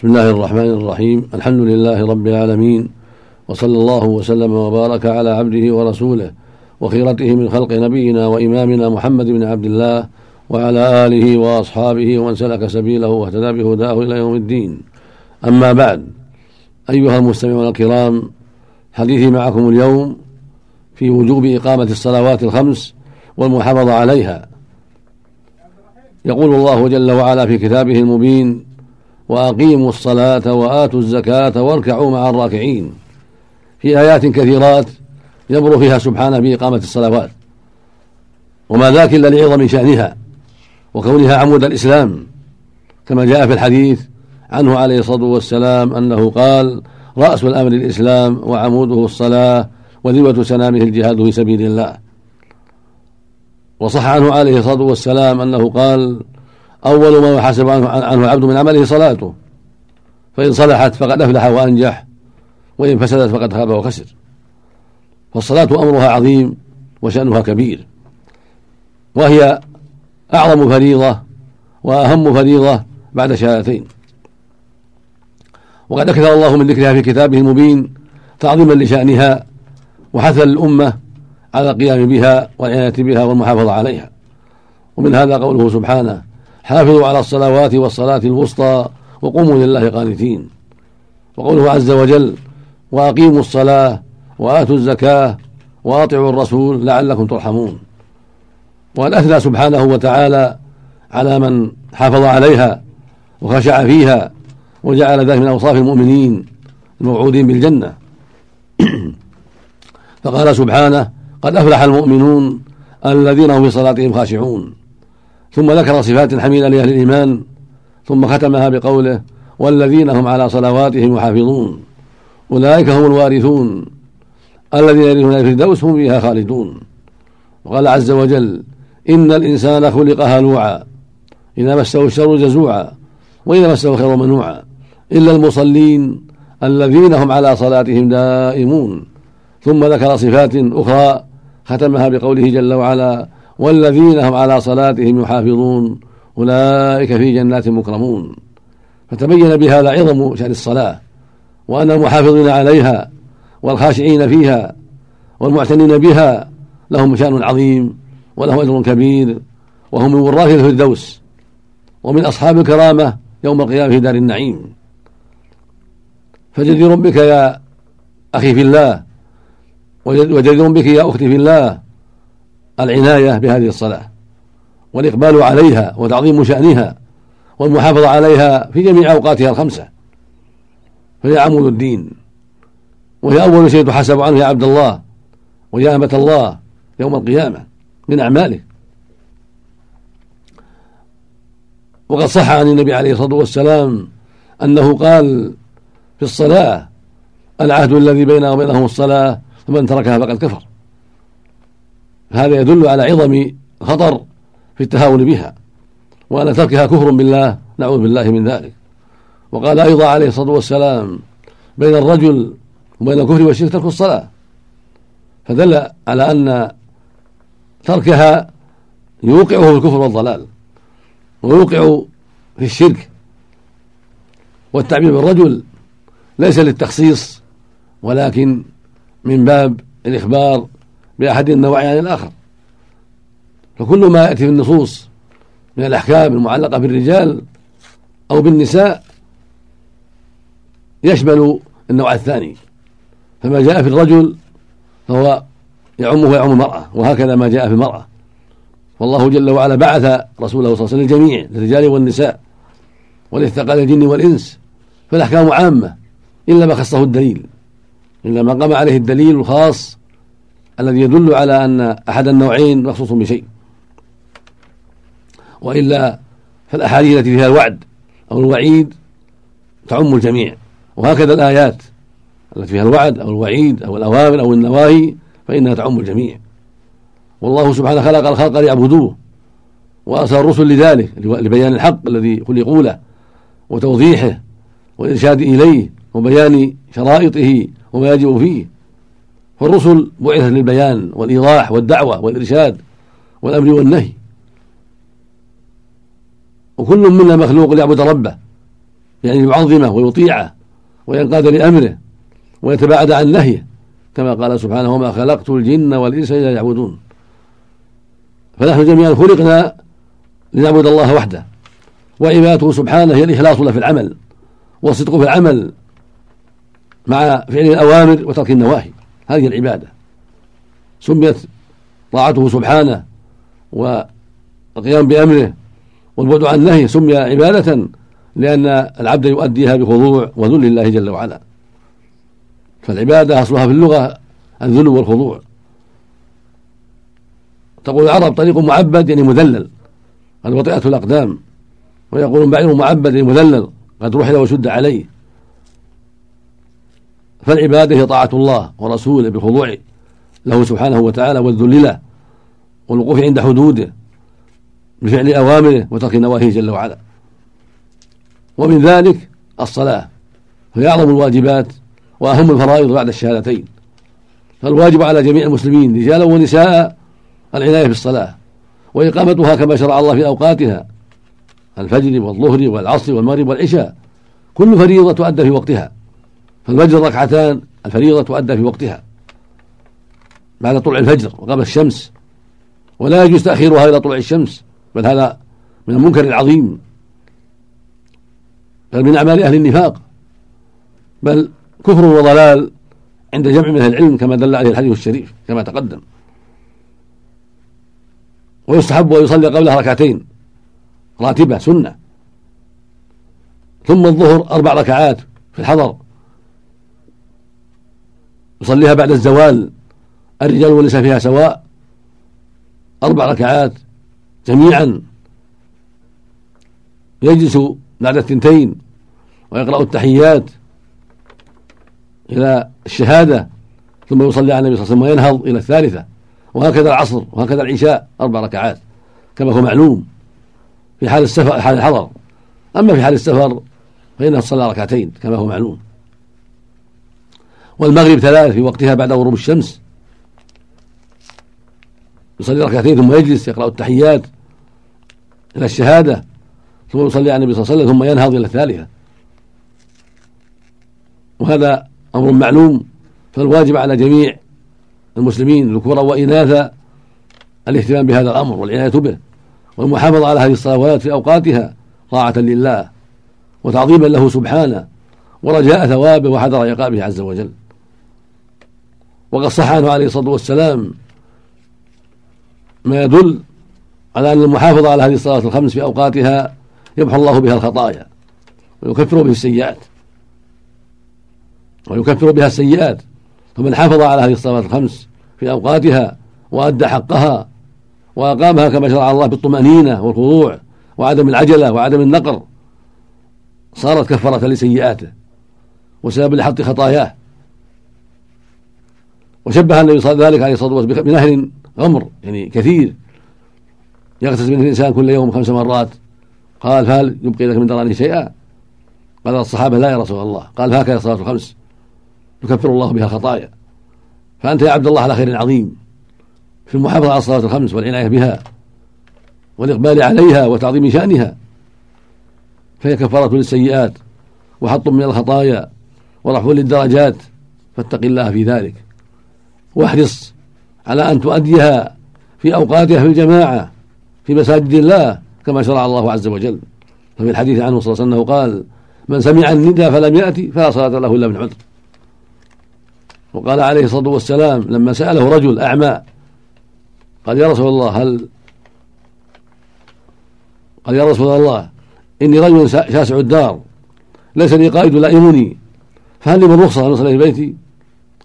بسم الله الرحمن الرحيم الحمد لله رب العالمين وصلى الله وسلم وبارك على عبده ورسوله وخيرته من خلق نبينا وإمامنا محمد بن عبد الله وعلى آله وأصحابه ومن سلك سبيله واهتدى بهداه إلى يوم الدين أما بعد أيها المستمعون الكرام حديثي معكم اليوم في وجوب إقامة الصلوات الخمس والمحافظة عليها يقول الله جل وعلا في كتابه المبين وأقيموا الصلاة وآتوا الزكاة واركعوا مع الراكعين. في آيات كثيرات يبرو فيها سبحانه بإقامة الصلوات. وما ذاك إلا لعظم شأنها وكونها عمود الإسلام. كما جاء في الحديث عنه عليه الصلاة والسلام أنه قال رأس الأمر الإسلام وعموده الصلاة وذروة سنامه الجهاد في سبيل الله. وصح عنه عليه الصلاة والسلام أنه قال أول ما يحاسب عنه العبد من عمله صلاته. فإن صلحت فقد أفلح وأنجح وإن فسدت فقد خاب وخسر. فالصلاة أمرها عظيم وشأنها كبير. وهي أعظم فريضة وأهم فريضة بعد شهادتين. وقد أكثر الله من ذكرها في كتابه المبين تعظيما لشأنها وحثا للأمة على القيام بها والعناية بها والمحافظة عليها. ومن هذا قوله سبحانه حافظوا على الصلوات والصلاة الوسطى وقوموا لله قانتين. وقوله عز وجل وأقيموا الصلاة وآتوا الزكاة وأطيعوا الرسول لعلكم ترحمون. وقد أثنى سبحانه وتعالى على من حافظ عليها وخشع فيها وجعل ذلك من أوصاف المؤمنين الموعودين بالجنة. فقال سبحانه قد أفلح المؤمنون الذين هم في صلاتهم خاشعون. ثم ذكر صفات حميدة لأهل الإيمان ثم ختمها بقوله والذين هم على صلواتهم يحافظون أولئك هم الوارثون الذين يرثون الفردوس هم فيها خالدون. وقال عز وجل إن الإنسان خلق هلوعا إذا مسه الشر جزوعا وإذا مسه الخير منوعا إلا المصلين الذين هم على صلاتهم دائمون. ثم ذكر صفات أخرى ختمها بقوله جل وعلا والذين هم على صلاتهم يحافظون أولئك في جنات مكرمون. فتبين بهذا عظم شأن الصلاة وأن المحافظين عليها والخاشعين فيها والمعتنين بها لهم شأن عظيم ولهم أجر كبير وهم من وراث الفردوس ومن أصحاب الكرامة يوم القيامة في دار النعيم. فجدير بك يا أخي في الله وجدير بك يا أختي في الله العناية بهذه الصلاة والإقبال عليها وتعظيم شأنها والمحافظة عليها في جميع أوقاتها الخمسة. فهي عمود الدين. وهي أول شيء تحاسب عنه يا عبد الله ويا أمة الله يوم القيامة من أعماله. وقد صح عن النبي عليه الصلاة والسلام أنه قال في الصلاة العهد الذي بيننا وبينهم الصلاة فمن تركها فقد كفر. هذا يدل على عظم خطر في التهاون بها وأن تركها كفر بالله نعوذ بالله من ذلك. وقال أيضا عليه الصلاة والسلام بين الرجل وبين الكفر والشرك ترك الصلاة. فدل على أن تركها يوقعه في الكفر والضلال ويوقع في الشرك. والتعبير بالرجل ليس للتخصيص ولكن من باب الإخبار بأحد النوعين عن الآخر. فكل ما يأتي في النصوص من الأحكام المعلقة بالرجال أو بالنساء يشمل النوع الثاني. فما جاء في الرجل فهو يعمه ويعم المرأة وهكذا ما جاء في المرأة. والله جل وعلا بعث رسوله صلى الله عليه وسلم للجميع للرجال والنساء ولثقل الجن والإنس. فالأحكام عامة إلا ما خصه الدليل إلا ما قام عليه الدليل الخاص الذي يدل على أن أحد النوعين مخصوص بشيء وإلا فالأحاديث التي فيها الوعد أو الوعيد تعم الجميع وهكذا الآيات التي فيها الوعد أو الوعيد أو الأوامر أو النواهي فإنها تعم الجميع. والله سبحانه خلق الخلق ليعبدوه وأرسل الرسل لذلك لبيان الحق الذي خلقوا له وتوضيحه والإرشاد إليه وبيان شرائطه وما يجب فيه. فالرسل بعثت للبيان والإيضاح والدعوة والإرشاد والأمر والنهي. وكل منا مخلوق ليعبد ربه يعني يعظمه ويطيعه وينقاد لأمره ويتباعد عن نهيه كما قال سبحانه وما خلقت الجن والإنس إلا يعبدون فنحن جميعا خلقنا لنعبد الله وحده وعبادته سبحانه هي الإخلاص له في العمل والصدق في العمل مع فعل الأوامر وترك النواهي. هذه العبادة. سميت طاعته سبحانه والقيام بأمره والبعد عن نهيه سمي عبادة لأن العبد يؤديها بخضوع وذل لله جل وعلا. فالعبادة أصلها في اللغة الذل والخضوع. تقول العرب طريق معبد يعني مذلل قد وطئته الأقدام. ويقولون بعير معبد يعني مذلل قد رحل وشد عليه. فالعبادة هي طاعة الله ورسوله بالخضوع له سبحانه وتعالى والذل له والوقوف عند حدوده بفعل أوامره وترك نواهيه جل وعلا. ومن ذلك الصلاة فهي أعظم الواجبات وأهم الفرائض بعد الشهادتين. فالواجب على جميع المسلمين رجالا ونساء العناية بالصلاة وإقامتها كما شرع الله في أوقاتها الفجر والظهر والعصر والمغرب والعشاء كل فريضة تؤدى في وقتها. فالفجر ركعتان الفريضة تؤدى في وقتها. بعد طلوع الفجر وقبل الشمس. ولا يجوز تأخيرها إلى طلوع الشمس بل هذا من المنكر العظيم. بل من أعمال أهل النفاق. بل كفر وضلال عند جمع من أهل العلم كما دل عليه الحديث الشريف كما تقدم. ويستحب أن يصلي قبلها ركعتين. راتبة سنة. ثم الظهر أربع ركعات في الحضر. يصليها بعد الزوال. الرجال والنساء فيها سواء. أربع ركعات جميعا. يجلس بعد الثنتين ويقرأ التحيات إلى الشهادة ثم يصلي على النبي صلى الله عليه وسلم وينهض إلى الثالثة. وهكذا العصر وهكذا العشاء أربع ركعات. كما هو معلوم في حال السفر حال الحضر. أما في حال السفر فإنه صلى ركعتين كما هو معلوم. والمغرب ثلاث في وقتها بعد غروب الشمس. يصلي ركعتين ثم يجلس يقرأ التحيات إلى الشهادة ثم يصلي على النبي صلى الله عليه وسلم ثم ينهض إلى الثالثة. وهذا أمر معلوم فالواجب على جميع المسلمين ذكورا وإناثا الاهتمام بهذا الأمر والعناية به والمحافظة على هذه الصلوات في أوقاتها طاعة لله وتعظيما له سبحانه ورجاء ثوابه وحذر عقابه عز وجل. وقد صح عنه عليه الصلاة والسلام ما يدل على أن المحافظة على هذه الصلاة الخمس في أوقاتها يمحو الله بها الخطايا ويكفر به السيئات. ويكفر بها السيئات. فمن حافظ على هذه الصلوات الخمس في أوقاتها وأدى حقها وأقامها كما شرع الله بالطمأنينة والخضوع وعدم العجلة وعدم النقر صارت كفارة لسيئاته وسبب لحط خطاياه. وشبه النبي صلى ذلك عليه الصلاة والسلام بنهر غمر يعني كثير. يغتسل منه الإنسان كل يوم خمس مرات. قال فهل يبقي لك من درانه شيئا؟ قال الصحابة لا يا رسول الله. قال هكذا الصلاة الخمس. يكفر الله بها الخطايا فأنت يا عبد الله على خير عظيم. في المحافظة على الصلاة الخمس والعناية بها والإقبال عليها وتعظيم شأنها. فهي كفارة للسيئات وحط من الخطايا ورفع للدرجات. فاتق الله في ذلك. واحرص على أن تؤديها في أوقاتها في الجماعة في مساجد الله كما شرع الله عز وجل. ففي الحديث عنه صلى الله عليه وسلم قال من سمع النداء فلم يأتي فلا صلاة له إلا من عذر. وقال عليه الصلاة والسلام لما سأله رجل أعمى قال يا رسول الله هل قال يا رسول الله إني رجل شاسع الدار ليس لي قائد لائمني فهل لي من رخصة أن أصلي في بيتي؟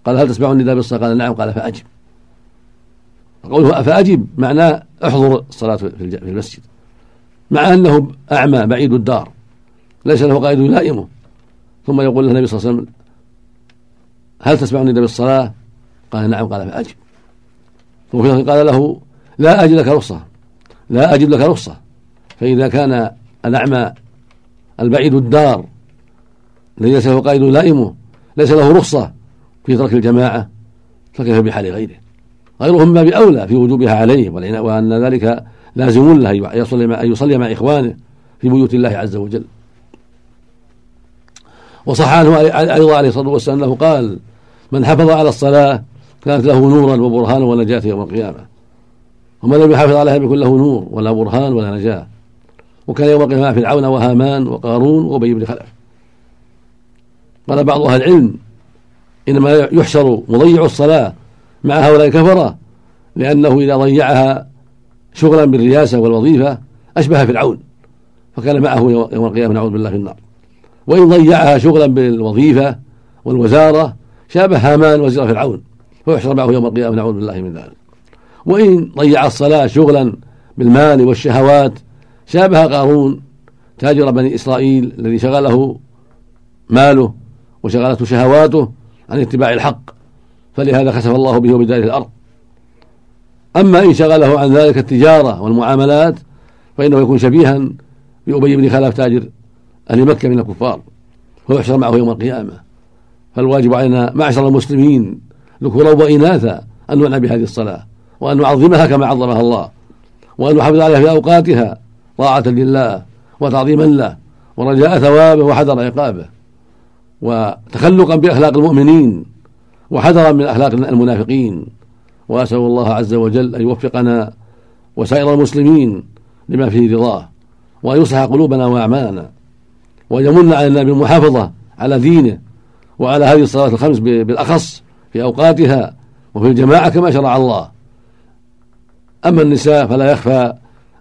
قال هل تسمع النداء بالصلاة؟ قال نعم. قال فأجب. قوله فأجب معناه احضر الصلاة في المسجد. مع أنه أعمى بعيد الدار. ليس له قائد يلائمه. ثم يقول له النبي صلى الله عليه وسلم هل تسمع النداء بالصلاة؟ قال نعم. قال فأجب. وفي قال له لا أجد لك رخصة. لا أجد لك رخصة. فإذا كان الأعمى البعيد الدار ليس له قائد لائمه ليس له رخصة. في ترك الجماعة فكيف بحال غيره. غيرهم ما بأولى في وجوبها عليه وأن ذلك لازم له أن يصلي مع, أن يصلي مع إخوانه في بيوت الله عز وجل. وصح عنه أيضا عليه الصلاة والسلام أنه قال من حفظ على الصلاة كانت له نورا وبرهانا ونجاة يوم القيامة. ومن لم يحافظ عليها بيكون له نور ولا برهان ولا نجاة. وكان يوم القيامة فرعون وهامان وقارون وأبي بن خلف. قال بعض أهل العلم إنما يحشر مضيع الصلاة مع هؤلاء الكفرة لأنه إذا ضيعها شغلا بالرياسة والوظيفة أشبه فرعون فكان معه يوم القيامة نعوذ بالله في النار. وإن ضيعها شغلا بالوظيفة والوزارة شابه هامان وزير فرعون ويحشر معه يوم القيامة نعوذ بالله من ذلك. وإن ضيع الصلاة شغلا بالمال والشهوات شابه قارون تاجر بني إسرائيل الذي شغله ماله وشغلته شهواته عن اتباع الحق فلهذا خسف الله به وبداره الأرض. أما إن شغله عن ذلك التجارة والمعاملات فإنه يكون شبيها بأبي بن خلف تاجر أهل مكة من الكفار ويحشر معه يوم القيامة. فالواجب علينا معشر المسلمين ذكورا وإناثا أن نعنى بهذه الصلاة وأن نعظمها كما عظمها الله وأن نحافظ عليها في أوقاتها طاعة لله وتعظيما له ورجاء ثوابه وحذر عقابه. وتخلقا بأخلاق المؤمنين وحذرا من أخلاق المنافقين. وأسأل الله عز وجل أن يوفقنا وسائر المسلمين لما فيه رضاه وأن يصلح قلوبنا وأعمالنا وأن يمن علينا بالمحافظة على دينه وعلى هذه الصلاة الخمس بالأخص في أوقاتها وفي الجماعة كما شرع الله. أما النساء فلا يخفى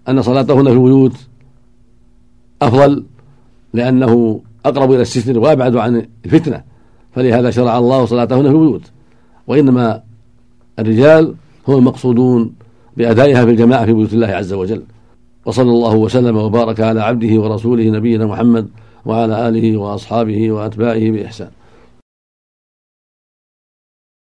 أن صلاتهن في البيوت أفضل لأنه أقرب إلى الستر وأبعد عن الفتنة. فلهذا شرع الله صلاتهن في البيوت. وإنما الرجال هم المقصودون بأدائها في الجماعة في بيوت الله عز وجل. وصلى الله وسلم وبارك على عبده ورسوله نبينا محمد وعلى آله وأصحابه وأتباعه بإحسان.